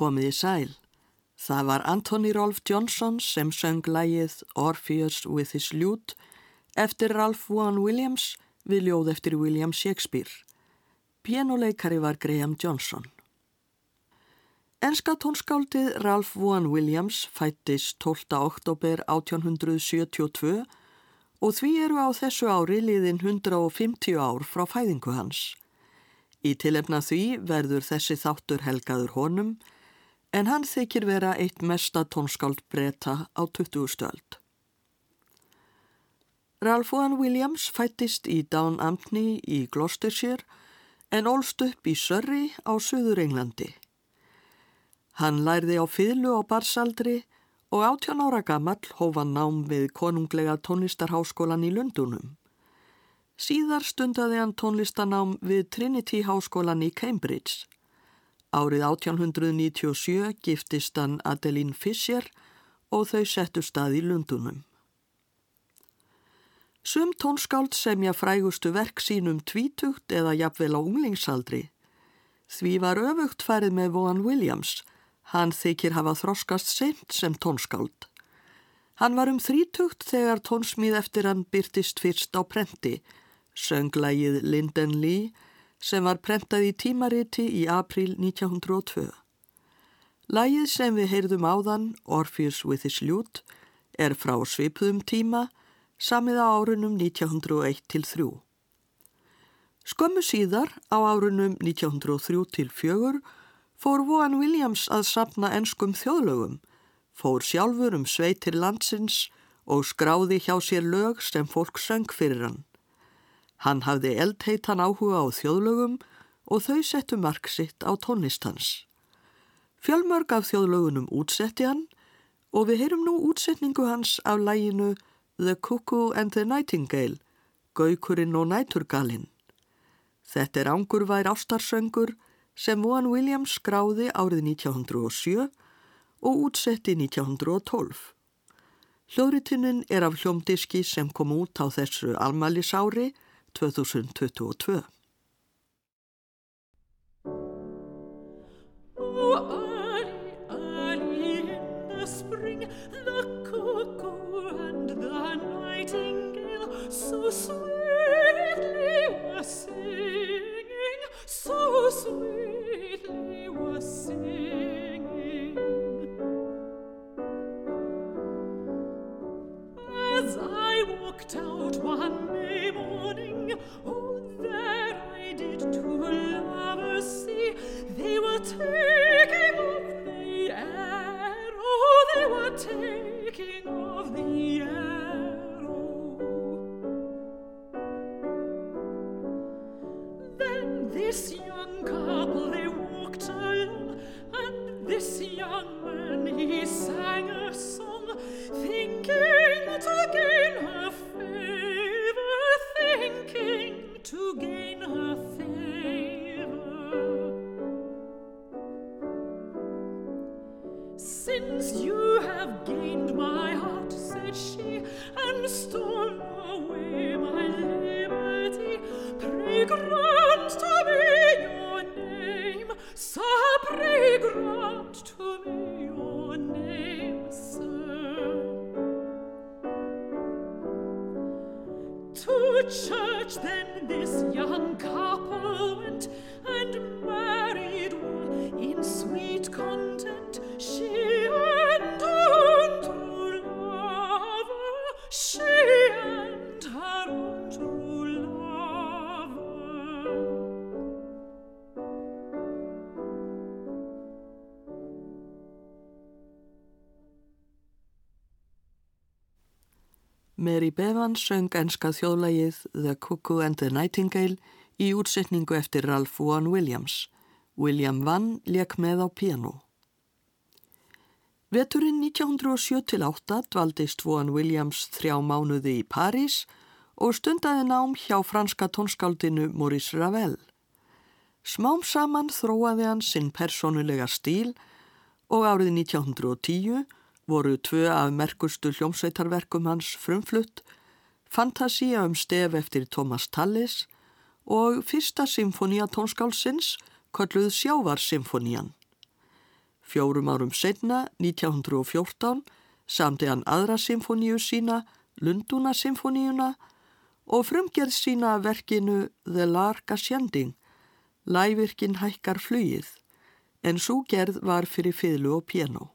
Komiði sæl. Það var Anthony Rolf Johnson sem söng lægið Orpheus with his lute eftir Ralph Vaughan Williams við ljóð eftir William Shakespeare. Pianoleikari var Graham Johnson. Enska tónskáldið Ralph Vaughan Williams fættist 12. oktober 1872 og því eru á þessu ári liðin 150 ár frá fæðingu hans. Í tilefna því verður þessi þáttur helgaður honum en hann þykir vera eitt mesta tónskáld breyta á 20. stöld. Ralph Vaughan Williams fættist í Down Ampney í Gloucestershire en ólst upp í Surrey á Suður Englandi. Hann lærði á fyrlu á barsaldri og 18 ára gammal hófa nám við konunglega tónlistarháskólan í Lundunum. Síðar stundaði hann tónlistanám við Trinity háskólan í Cambridge. Árið 1897 giftist hann Adeline Fischer og þau settu stað í Lundunum. Sum tónskáld semja frægustu verk sínum tvítugt eða jafnvel á unglingsaldri. Því var öfugt farið með Vaughan Williams. Hann þykir hafa þroskast sent sem tónskáld. Hann var um þrítugt þegar tónsmíð eftir hann byrtist fyrst á prenti, sönglægið Linden Lee, sem var prentað í tímariti í april 1902. Lægið sem við heyrðum áðan, Orpheus with his lute, er frá svipuðum tíma, samið á árunum 1901 til 3. Skömmu síðar, á árunum 1903 til 4, fór Vaughan Williams að sapna enskum þjóðlögum, fór sjálfur um sveitir landsins og skráði hjá sér lög sem fólk söng fyrir hann. Hann hafði eldheitan áhuga á þjóðlögum og þau settu mark sitt á tónlistans. Fjölmörg af þjóðlögunum útsetti hann og við heyrum nú útsetningu hans af læginu The Cuckoo and the Nightingale, Gaukurinn og Næturgalinn. Þetta er ángur vær ástarsöngur sem Vaughan Williams skráði árið 1907 og útsetti 1912. Hljóðritunin er af hljómdiski sem kom út á þessu almælisári 2022. To church then this young couple went and married in sweet content. She Mary Bevan söng enska þjóðlægið The Cuckoo and the Nightingale í útsetningu eftir Ralph Vaughan Williams. William Vann leik með á piano. Veturinn 1907-8 dvaldist Vaughan Williams þrjá mánuði í París og stundaði nám hjá franska tónskáldinu Maurice Ravel. Smám saman þróaði hann sinn persónulega stíl og árið 1910 voru tvö af merkustu hljómsveitarverkum hans frumflutt, Fantasia um stef eftir Thomas Tallis og fyrsta symfónia tónskálsins kolluð Sjávarsymfónían. Fjórum árum setna, 1914, samti hann aðra symfóníu sína, Lunduna symfóníuna og frumgerð sína verkinu The Lark Ascending, Lævirkin hækkar flugið, en svo gerð var fyrir fiðlu og piano.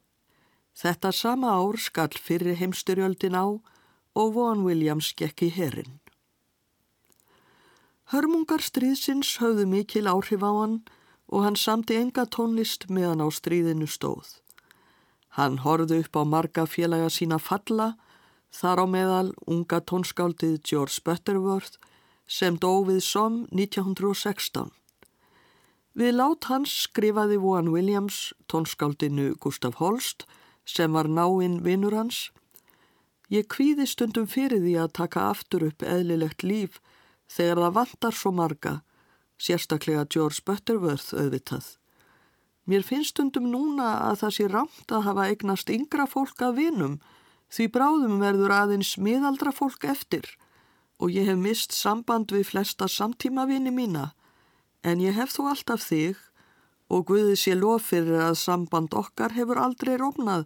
Þetta sama ár skall fyrir heimstyrjöldin á og Vaughan Williams gekk í herin. Hörmungar stríðsins höfðu mikil áhrif á hann og hann samti enga tónlist meðan á stríðinu stóð. Hann horfði upp á marga félaga sína falla, þar á meðal unga tónskáldið George Butterworth sem dófið som 1916. Við lát hans skrifaði Vaughan Williams tónskáldinu Gustaf Holst sem var náinn vinnur hans. Ég kvíði stundum fyrir því að taka aftur upp eðlilegt líf þegar það vantar svo marga, sérstaklega George Butterworth auðvitað. Mér finnst stundum núna að það sé ramt að hafa eignast yngra fólk að vinum því bráðum verður aðeins miðaldra fólk eftir og ég hef mist samband við flesta samtímavini mína en ég hef þó alltaf þig og Guði sé lof fyrir að samband okkar hefur aldrei rómnað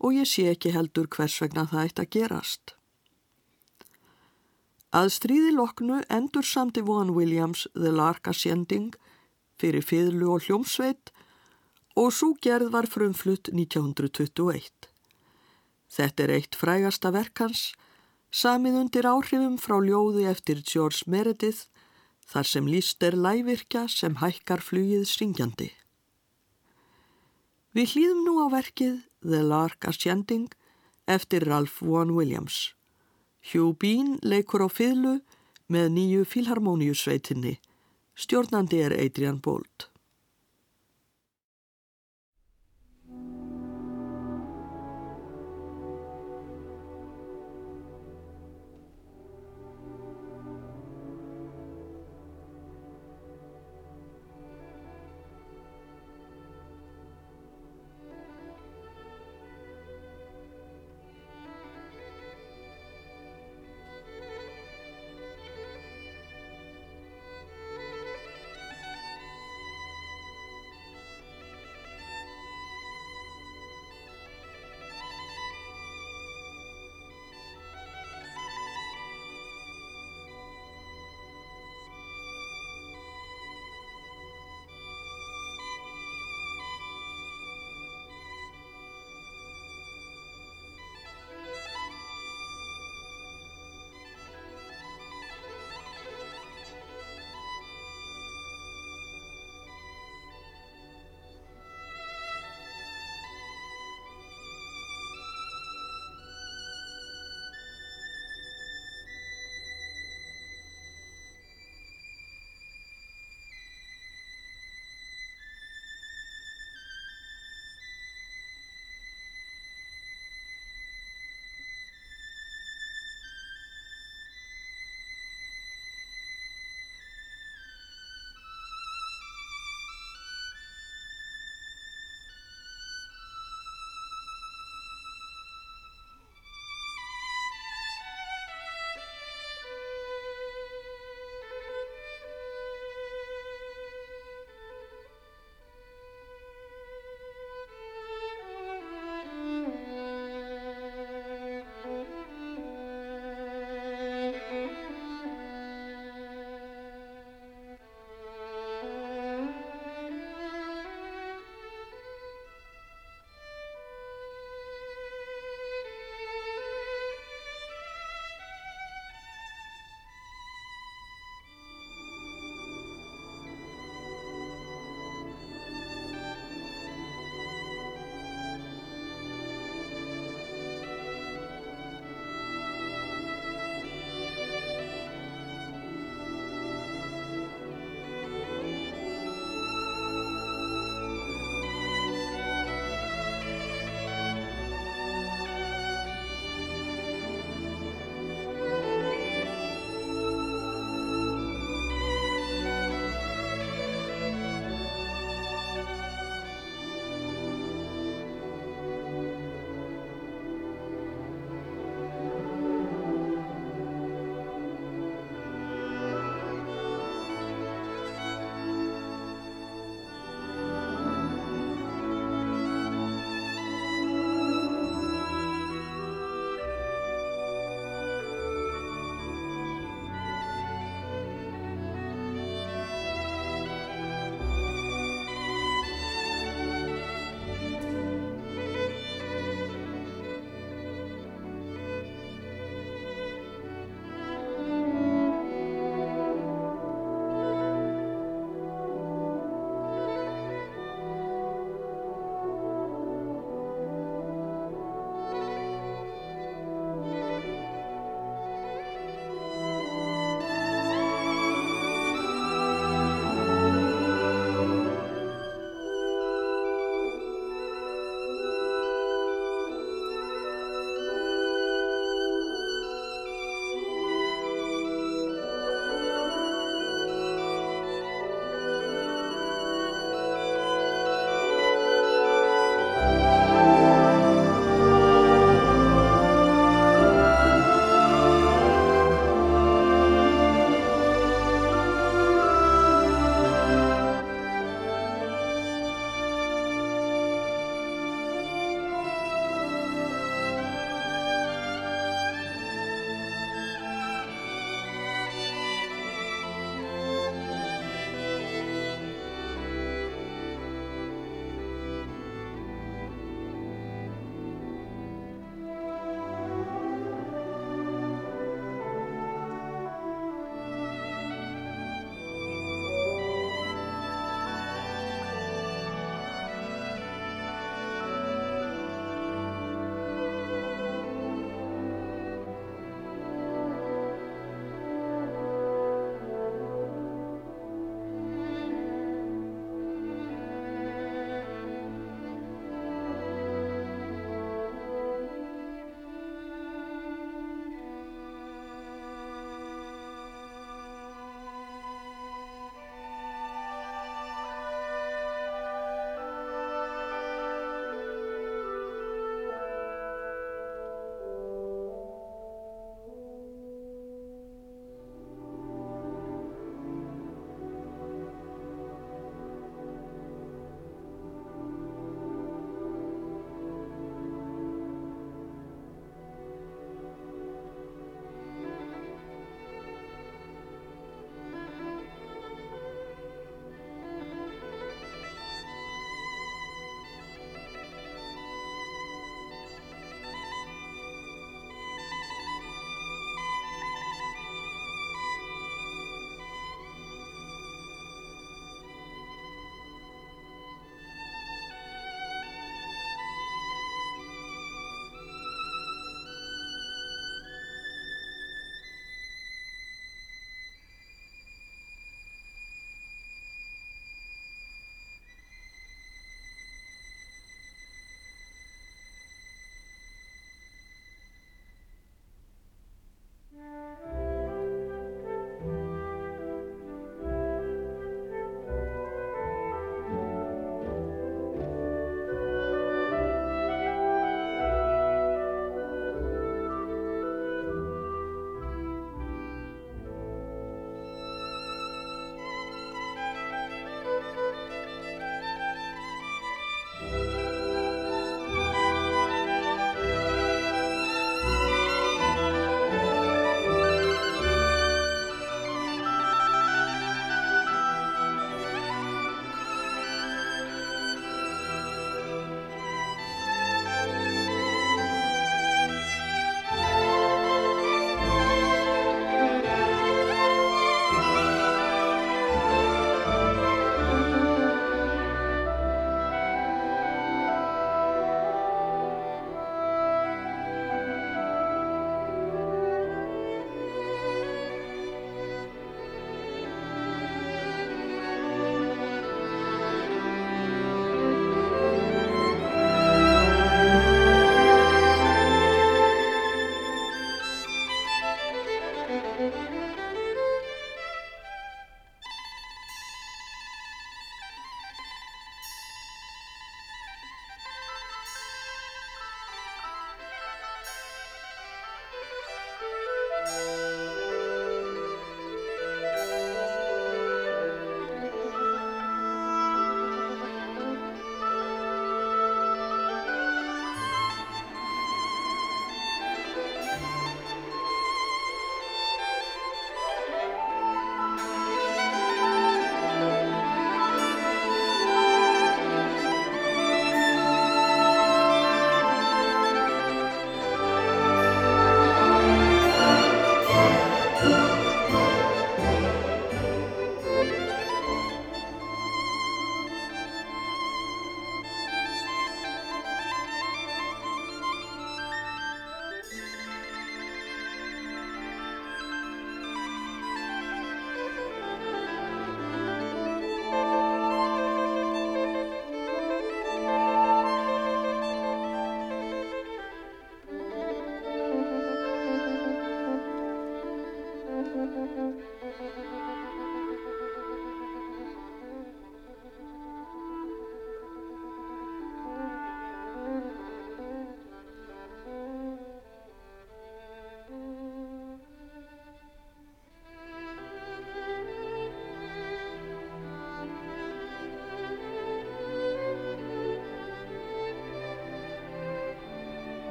og ég sé ekki heldur hvers vegna það eitt að gerast. Að stríði loknu endur samti Vaughan Williams The Lark Ascending fyrir fiðlu og hljómsveit og svo gerð var frumflutt 1921. Þetta er eitt frægasta verkans, samið undir áhrifum frá ljóði eftir George Meredith þar sem líst er lævirkja sem hækkar flugið syngjandi. Við hlýðum nú á verkið The Lark Ascending eftir Ralph Vaughan Williams. Hugh Bean leikur á fiðlu með nýju filharmóniusveitinni. Stjórnandi er Adrian Bolt.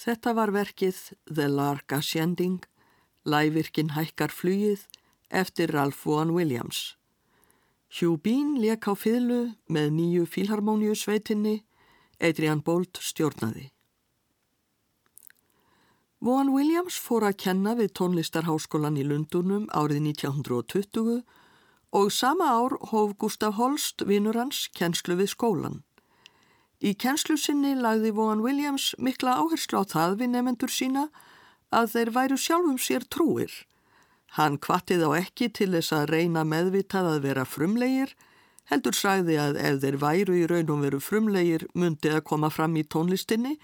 Þetta var verkið The Lark Ascending, Lævirkin hækkar flugið eftir Ralph Vaughan Williams. Hugh Bean leik á fyrlu með nýju fílharmóniu sveitinni, Adrian Bolt stjórnaði. Vaughan Williams fór að kenna við tónlistarháskólan í Lundunum árið 1920 og sama ár hóf Gustaf Holst, vinnur hans, kennslu við skólan. Í kennslu sinni lagði Vaughan Williams mikla áherslu á það við nefendur sína að þeir væru sjálfum sér trúir. Hann kvattið á ekki til þess að reyna meðvitað að vera frumlegir, heldur sagði að ef þeir væru í raunum veru frumlegir myndi að koma fram í tónlistinni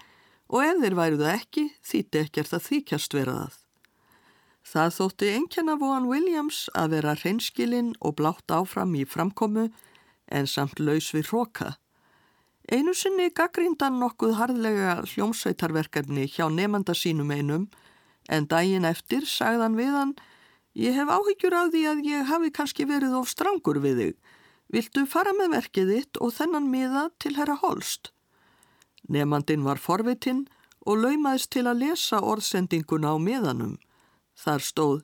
og ef þeir væru það ekki þýtti ekkert að þykjast vera það. Það þótti enkenna Vaughan Williams að vera hreinskilinn og blátt áfram í framkomu en samt laus við hróka. Einu sinni gaggríndan nokkuð harðlega hljómsveitarverkefni hjá nefnda sínum einum en daginn eftir sagðan við hann Ég hef áhyggjur af því að ég hafi kannski verið of strangur við þig. Viltu fara með verkið þitt og þennan miða til herra Holst? Nefnandin var forvitinn og laumaðist til að lesa orðsendinguna á miðanum. Þar stóð,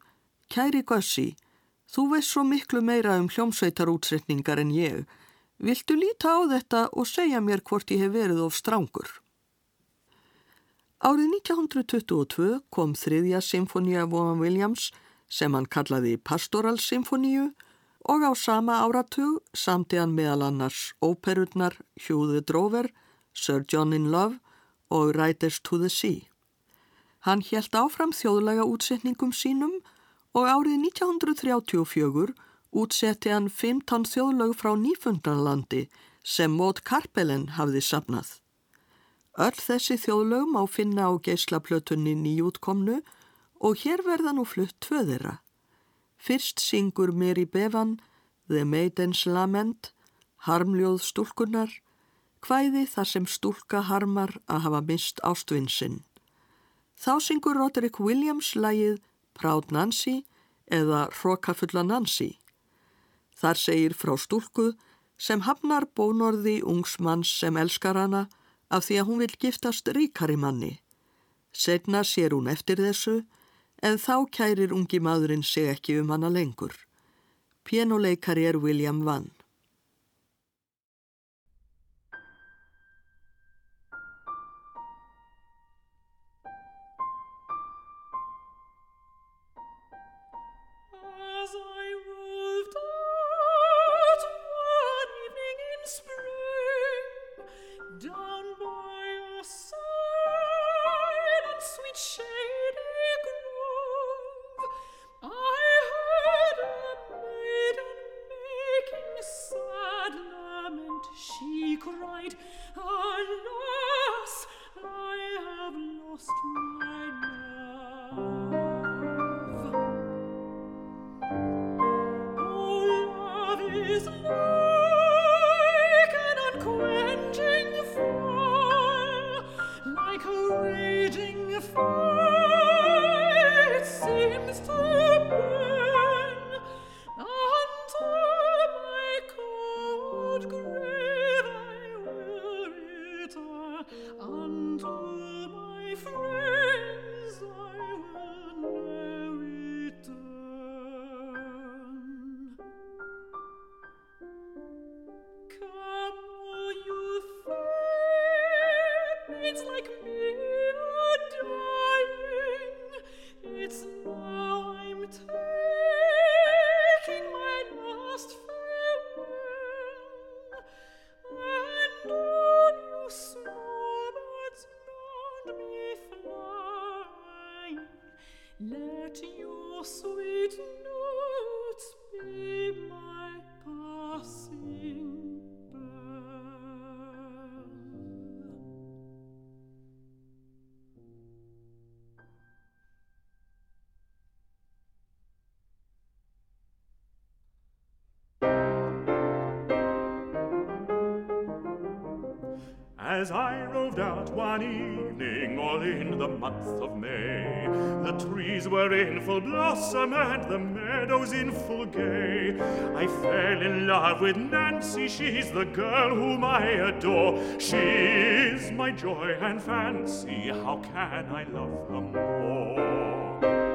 Kæri Gussi, þú veist svo miklu meira um hljómsveitarútsetningar en ég. Viltu líta á þetta og segja mér hvort ég hef verið of strangur? Árið 1922 kom þriðja symfónia Vaughan Williams sem hann kallaði Pastoralsymfoníu og á sama áratug samti hann meðal annars óperurnar Hugh the Drover, Sir John in Love og Riders to the Sea. Hann helt áfram þjóðlega útsetningum sínum og árið 1934 útsetti hann 15 þjóðlög frá Nýfundanlandi sem Maud Karpelen hafði sapnað. Öll þessi þjóðlög má finna á geislaplötunni nýjútkomnu og hér verða nú flutt tvöðira. Fyrst syngur Mary Bevan, The Maiden's Lament, Harmljóð stúlkunar, hvæði þar sem stúlka harmar að hafa mist ástvinsinn. Þá syngur Roderick Williams lægið Proud Nancy eða Hrokafulla Nancy. Þar segir frá stúlku sem hafnar bónorði ungsmanns sem elskar hana af því að hún vil giftast ríkari manni. Setna sér hún eftir þessu en þá kærir ungi maðurinn sig ekki um hana lengur. Pianoleikari er William Vann. Blossom and the meadows in full gay. I fell in love with Nancy, she's the girl whom I adore. She's my joy and fancy, how can I love her more?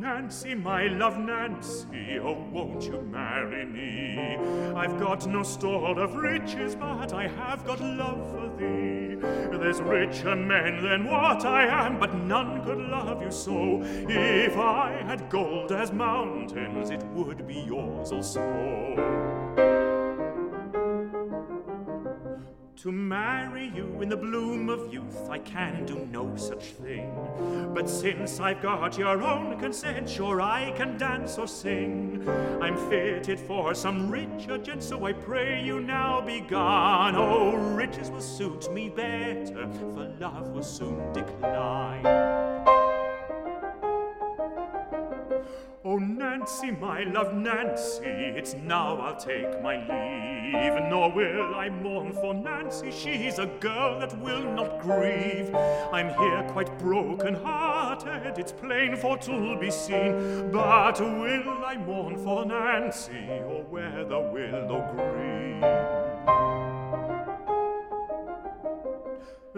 Nancy, my love, Nancy, oh, won't you marry me? I've got no store of riches, but I have got love for thee. There's richer men than what I am, but none could love you so. If I had gold as mountains, it would be yours also. To marry you in the bloom of youth, I can do no such thing. But since I've got your own consent, sure I can dance or sing. I'm fitted for some richer gent, so I pray you now be gone. Oh, riches will suit me better, for love will soon decline. Nancy, my love Nancy, it's now I'll take my leave. Nor will I mourn for Nancy, she's a girl that will not grieve. I'm here quite broken hearted, it's plain for to be seen. But will I mourn for Nancy, or where the willow green?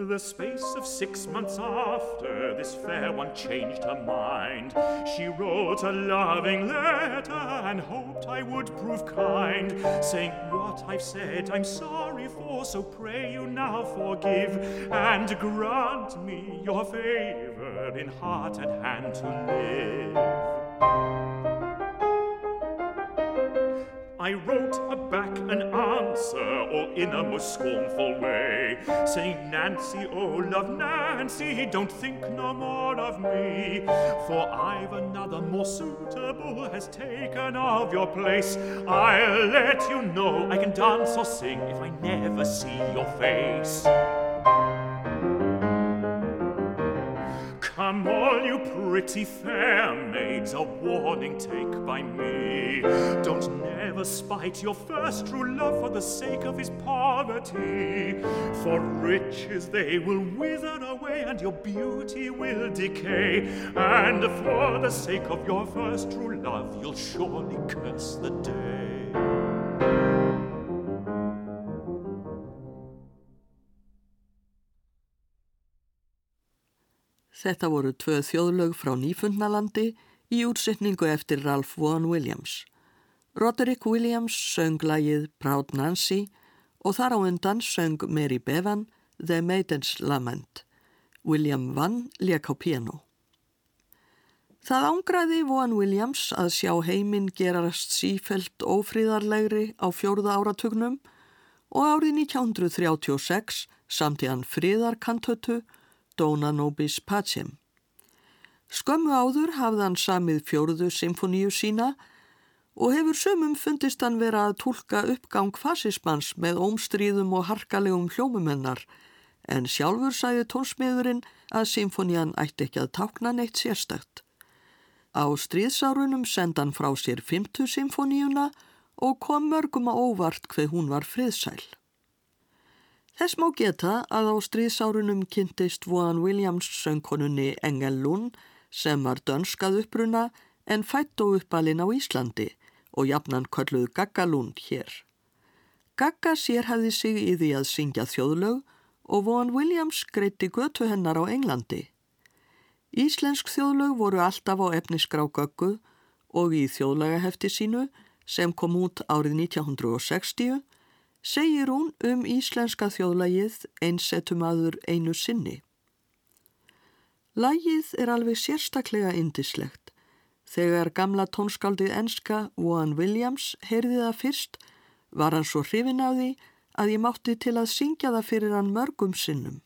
The space of six months after, this fair one changed her mind. She wrote a loving letter and hoped I would prove kind, saying, What I've said I'm sorry for, so pray you now forgive and grant me your favor in heart and hand to live. I wrote her back an answer, all in a most scornful way, saying, Nancy, oh, love Nancy, don't think no more of me, for I've another more suitable has taken of your place. I'll let you know I can dance or sing if I never see your face. Come all you pretty fair maids, a warning take by me. Don't never spite your first true love for the sake of his poverty. For riches they will wither away and your beauty will decay. And for the sake of your first true love, you'll surely curse the day. Þetta voru tvö þjóðlög frá Nýfundnalandi í útsetningu eftir Ralph Vaughan Williams. Roderick Williams söng lagið Proud Nancy og þar á undan söng Mary Bevan The Maiden's Lament. William Vann leik á piano. Það ángraði Vaughan Williams að sjá heiminn gerast sífelt ófríðarlegri á fjórða áratugnum og árið 1936 samt í hann fríðarkantötu Dona Nobis Pacem. Skömmu áður hafði hann samið fjóruðu symfoníu sína og hefur sömum fundist hann vera að tólka uppgang fasismans með ómstríðum og harkalegum hljómumennar en sjálfur sæði tónsmiðurinn að symfonían ætti ekki að tákna neitt sérstækt. Á stríðsárunum senda hann frá sér fymtu symfoníuna og kom mörgum að óvart hver hún var friðsæl. Þess má geta að á stríðsárunum kynntist Vaughan Williams söngkonunni Engel Lund sem var dönskað uppruna en fætt og uppalinn á Íslandi og jafnan kölluð Gagga Lund hér. Gagga sérhæði sig í því að syngja þjóðlög og Vaughan Williams greitti götu hennar á Englandi. Íslensk þjóðlög voru alltaf á efnisgrá Gaggu og í þjóðlagahefti sínu sem kom út árið 1960 segir hún um íslenska þjóðlægið einsettum aður einu sinni. Lægið er alveg sérstaklega indislegt. Þegar gamla tónskaldið enska Vaughan Williams heyrði það fyrst var hann svo hrifin af því að ég mátti til að syngja það fyrir hann mörgum sinnum.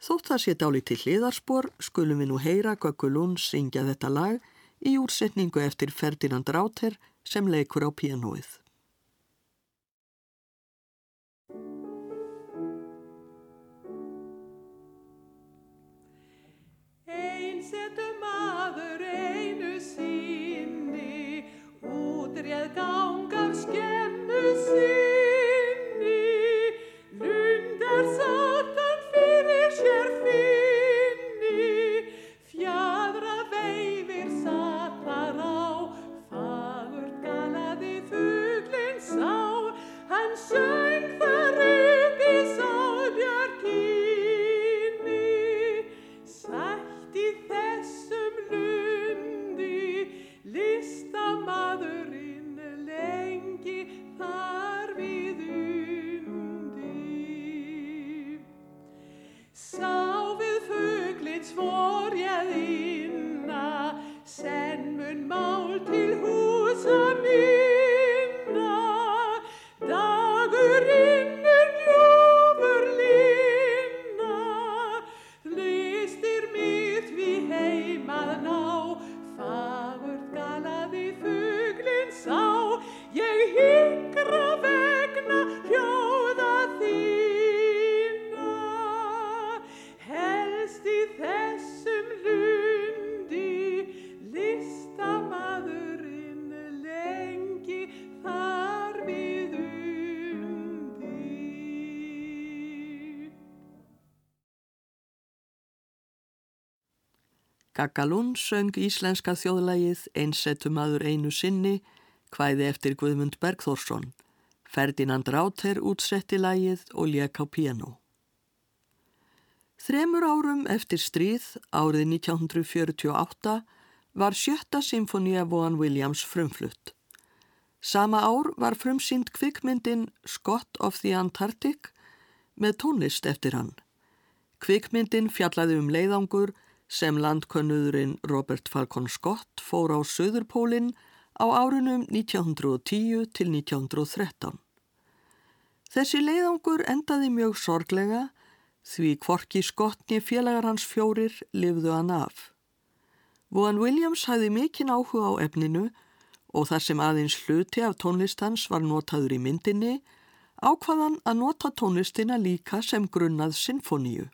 Þótt það sé dálit til hliðarspor skulum við nú heyra Gökkulún syngja þetta lag í úrsetningu eftir Ferdinand Ráter sem leikur á pianoið. again the sea. Gaggalún söng íslenska þjóðlægið Einsettumadur einu sinni hvæði eftir Guðmund Bergþórsson. Ferdinand Ráter útsetti lægið og lék á piano. Þremur árum eftir stríð, árið 1948, var sjötta symfónia Vaughan Williams frumflutt. Sama ár var frumsýnd kvikmyndin Scott of the Antarctic með tónlist eftir hann. Kvikmyndin fjallaði um leiðangur sem landkönnuðurinn Robert Falcon Scott fór á Suðurpólinn á árunum 1910 til 1913. Þessi leiðangur endaði mjög sorglega því kvorki skottni félagar hans fjórir lifðu hann af. Vaughan Williams hæði mikinn áhuga á efninu og þar sem aðeins hluti af tónlistans var notaður í myndinni ákvaðan að nota tónlistina líka sem grunnað sinfoníu.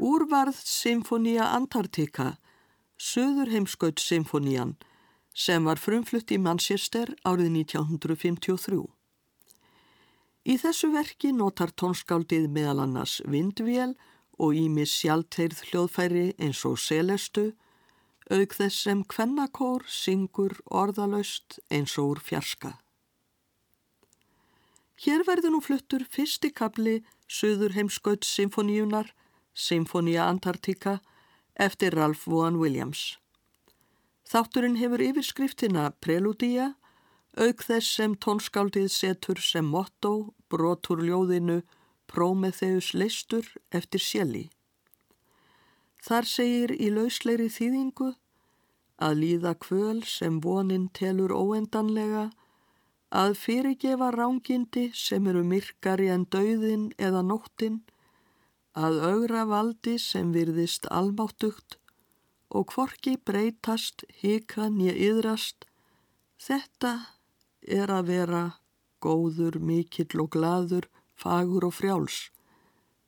Úrvarð Sinfonía Antartika, söður heimskaut sinfonían, sem var frumflutt í Manchester árið 1953. Í þessu verki notar tónskáldið meðal annars vindvél og ímis sjálfteirð hljóðfæri eins og selestu, auk þess sem kvennakór syngur orðalaust eins og úr fjarska. Hér verður nú fluttur fyrsti kabli Suður heimskaut symfoníunar, Symfónia Antartika, eftir Ralph Vaughan Williams. Þátturinn hefur yfirskriftina Preludía, auk þess sem tónskáldið setur sem motto brotur ljóðinu Prometheus leistur eftir sjeli. Þar segir í lausleiri þýðingu að líða kvöl sem vonin telur óendanlega, að fyrirgefa rángindi sem eru myrkari en dauðin eða nóttin, að augra valdi sem virðist almáttugt og hvorki breytast, hika nýja yðrast, þetta er að vera góður, mikill og gladur, fagur og frjáls.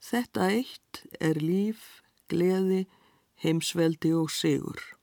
Þetta eitt er líf, gleði, heimsveldi og sigur.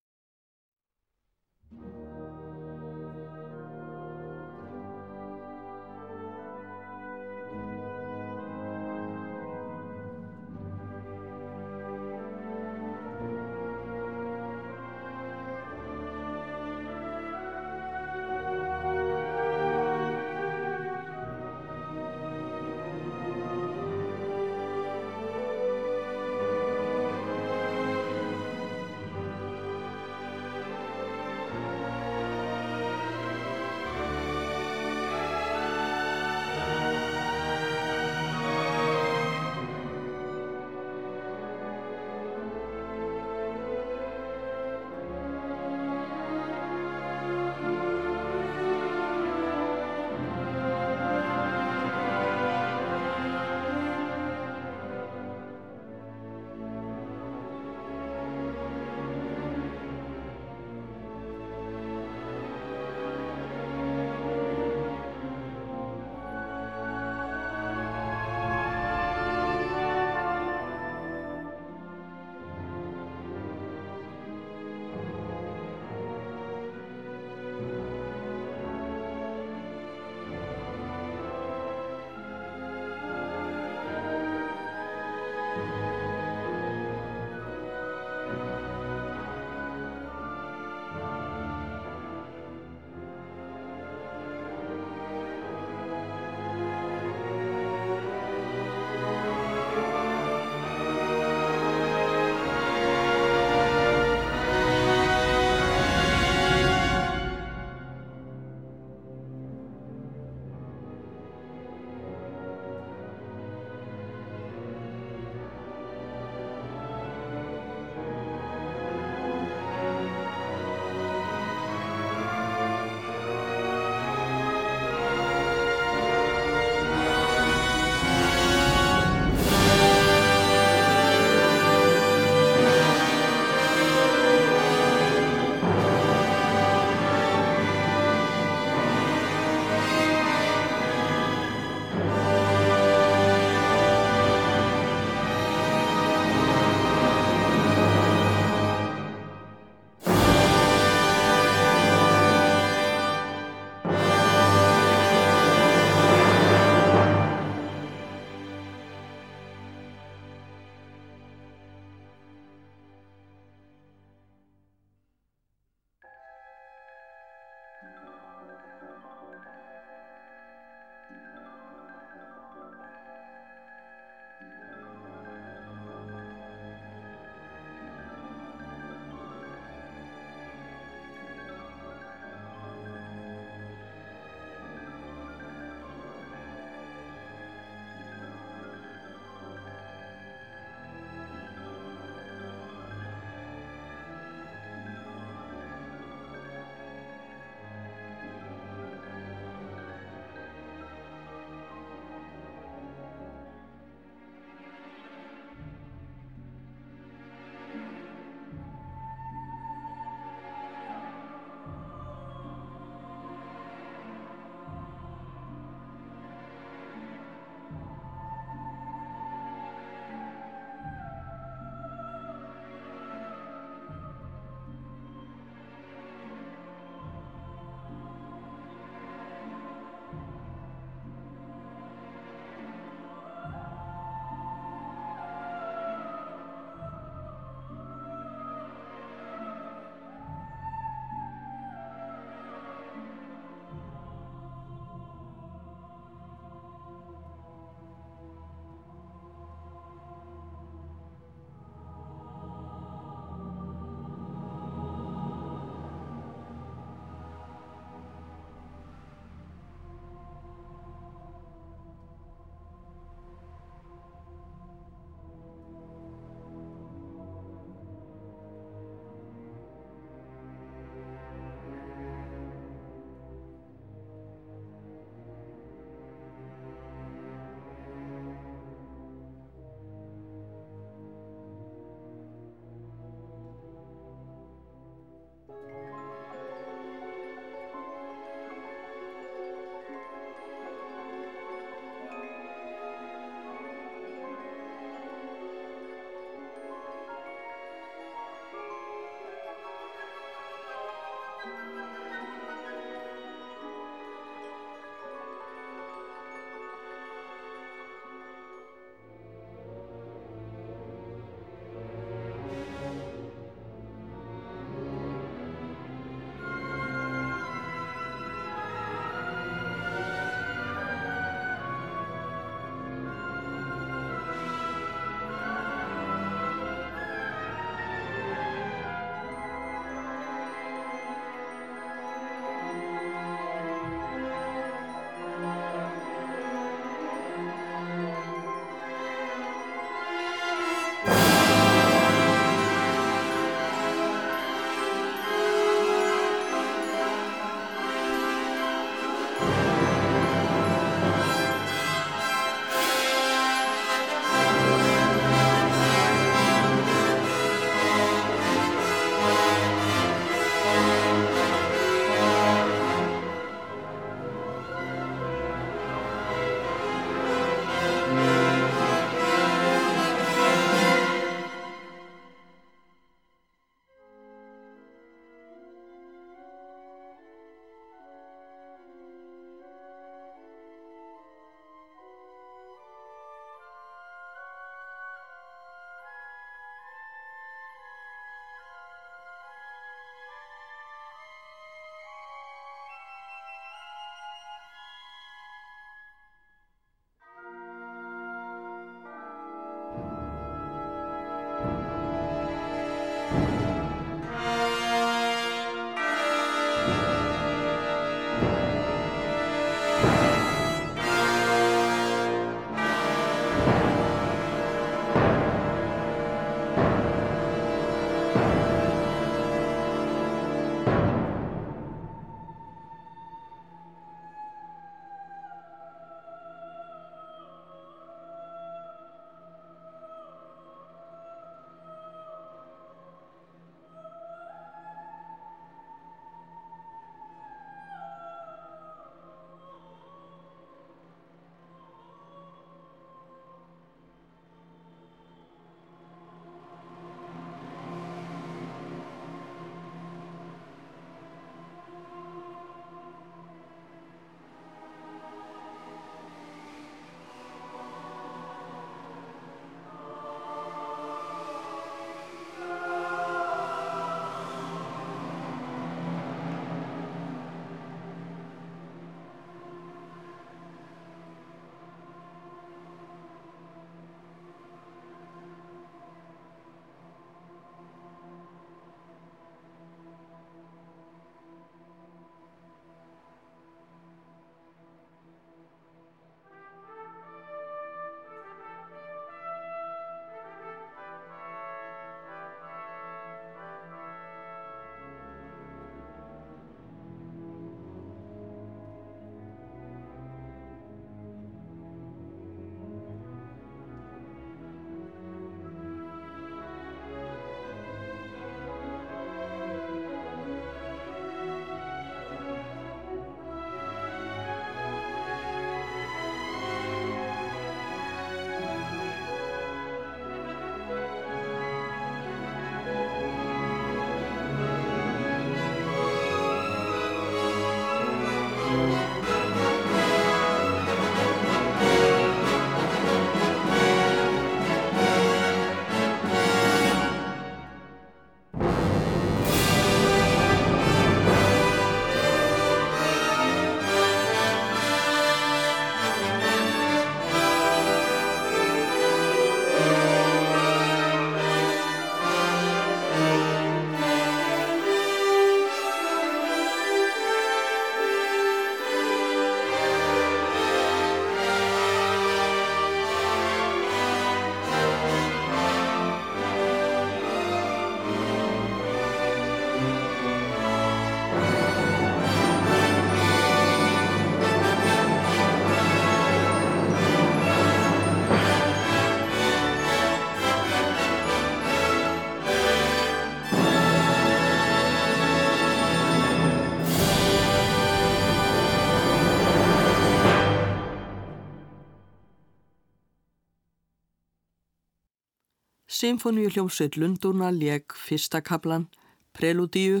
Symfóníu hljómsveit Lundúna leg fyrsta kaplan, Preludíu,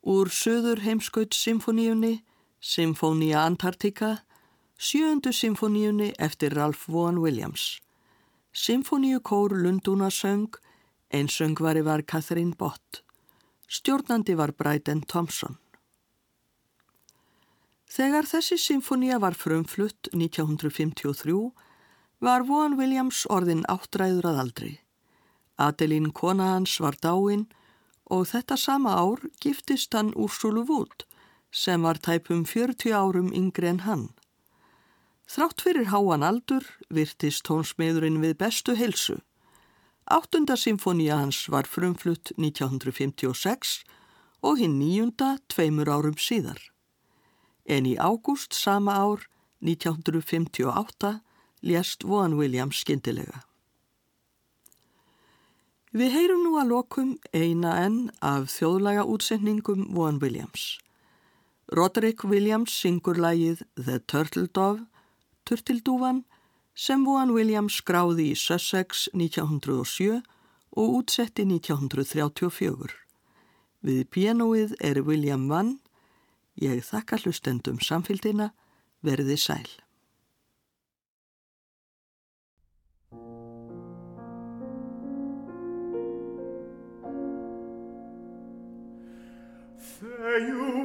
úr Suður heimskaut symfóníunni, Symfónía Antartika, sjöundu symfóníunni eftir Ralph Vaughan Williams. Symfóníu kór Lundúna söng, einsöngvari var Catherine Bott. Stjórnandi var Bryden Thompson. Þegar þessi symfónía var frumflutt 1953 var Vaughan Williams orðin áttræður að aldri. Adelín kona hans var dáin og þetta sama ár giftist hann Úrsulu Wood sem var tæpum 40 árum yngri en hann. Þrátt fyrir háan aldur virtist tónsmiðurinn við bestu helsu. Áttunda symfónía hans var frumflutt 1956 og hinn nýjunda tveimur árum síðar. En í ágúst sama ár, 1958, lést Vaughan Williams skindilega. Við heyrum nú að lokum eina enn af þjóðlaga útsendningum Vaughan Williams. Roderick Williams syngur lægið The Turtle Dove, Turtildúvan, sem Vaughan Williams skráði í Sussex 1907 og útsetti 1934. Við pianoið er William Vann, ég þakka hlustendum samfélgina, verði sæl. say you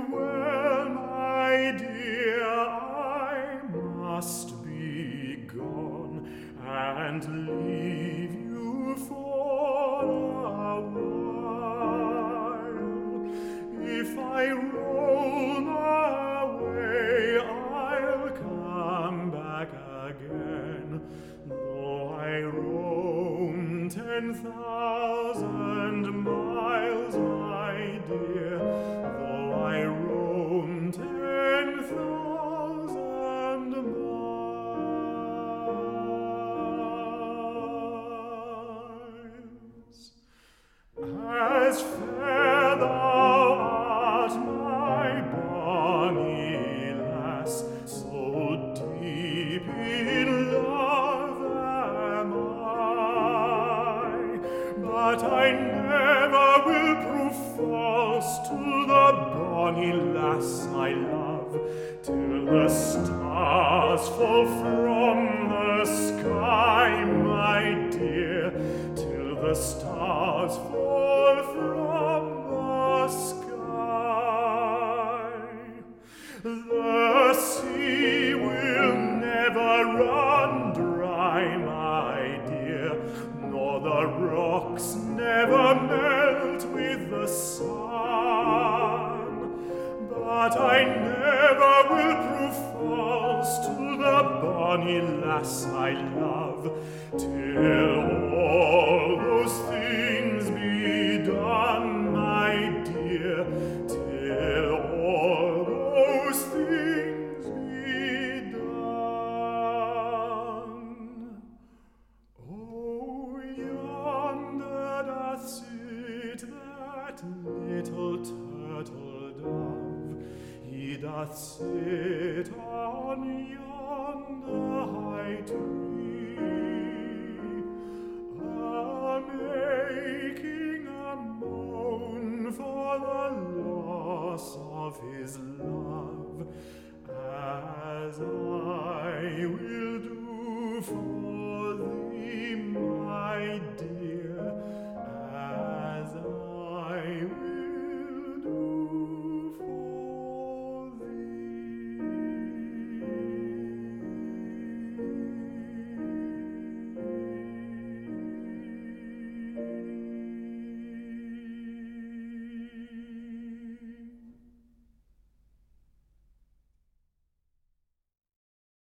lass I